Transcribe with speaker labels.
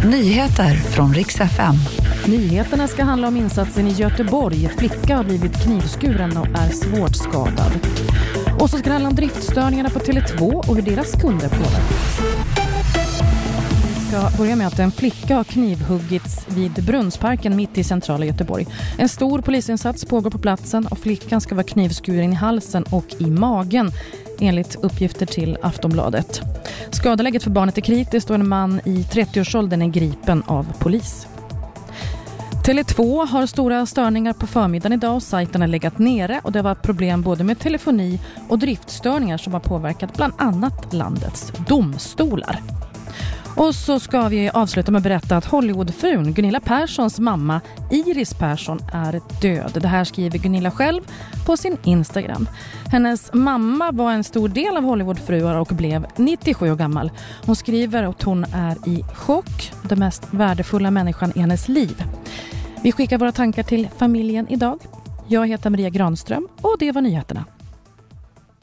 Speaker 1: Nyheter från riks FM.
Speaker 2: Nyheterna ska handla om insatsen i Göteborg. Flicka har blivit knivskuren och är svårt skadad. Och så ska det handla om driftstörningarna på Tele2 och hur deras kunder påverkas. Vi ska börja med att en flicka har knivhuggits vid Brunnsparken mitt i centrala Göteborg. En stor polisinsats pågår på platsen och flickan ska vara knivskuren i halsen och i magen enligt uppgifter till Aftonbladet. Skadeläget för barnet är kritiskt och en man i 30-årsåldern är gripen av polis. Tele2 har stora störningar på förmiddagen idag och sajten har legat nere och det var problem både med telefoni och driftstörningar som har påverkat bland annat landets domstolar. Och så ska vi avsluta med att berätta att Hollywoodfrun Gunilla Perssons mamma Iris Persson är död. Det här skriver Gunilla själv på sin Instagram. Hennes mamma var en stor del av Hollywoodfruar och blev 97 år gammal. Hon skriver att hon är i chock, den mest värdefulla människan i hennes liv. Vi skickar våra tankar till familjen idag. Jag heter Maria Granström och det var nyheterna.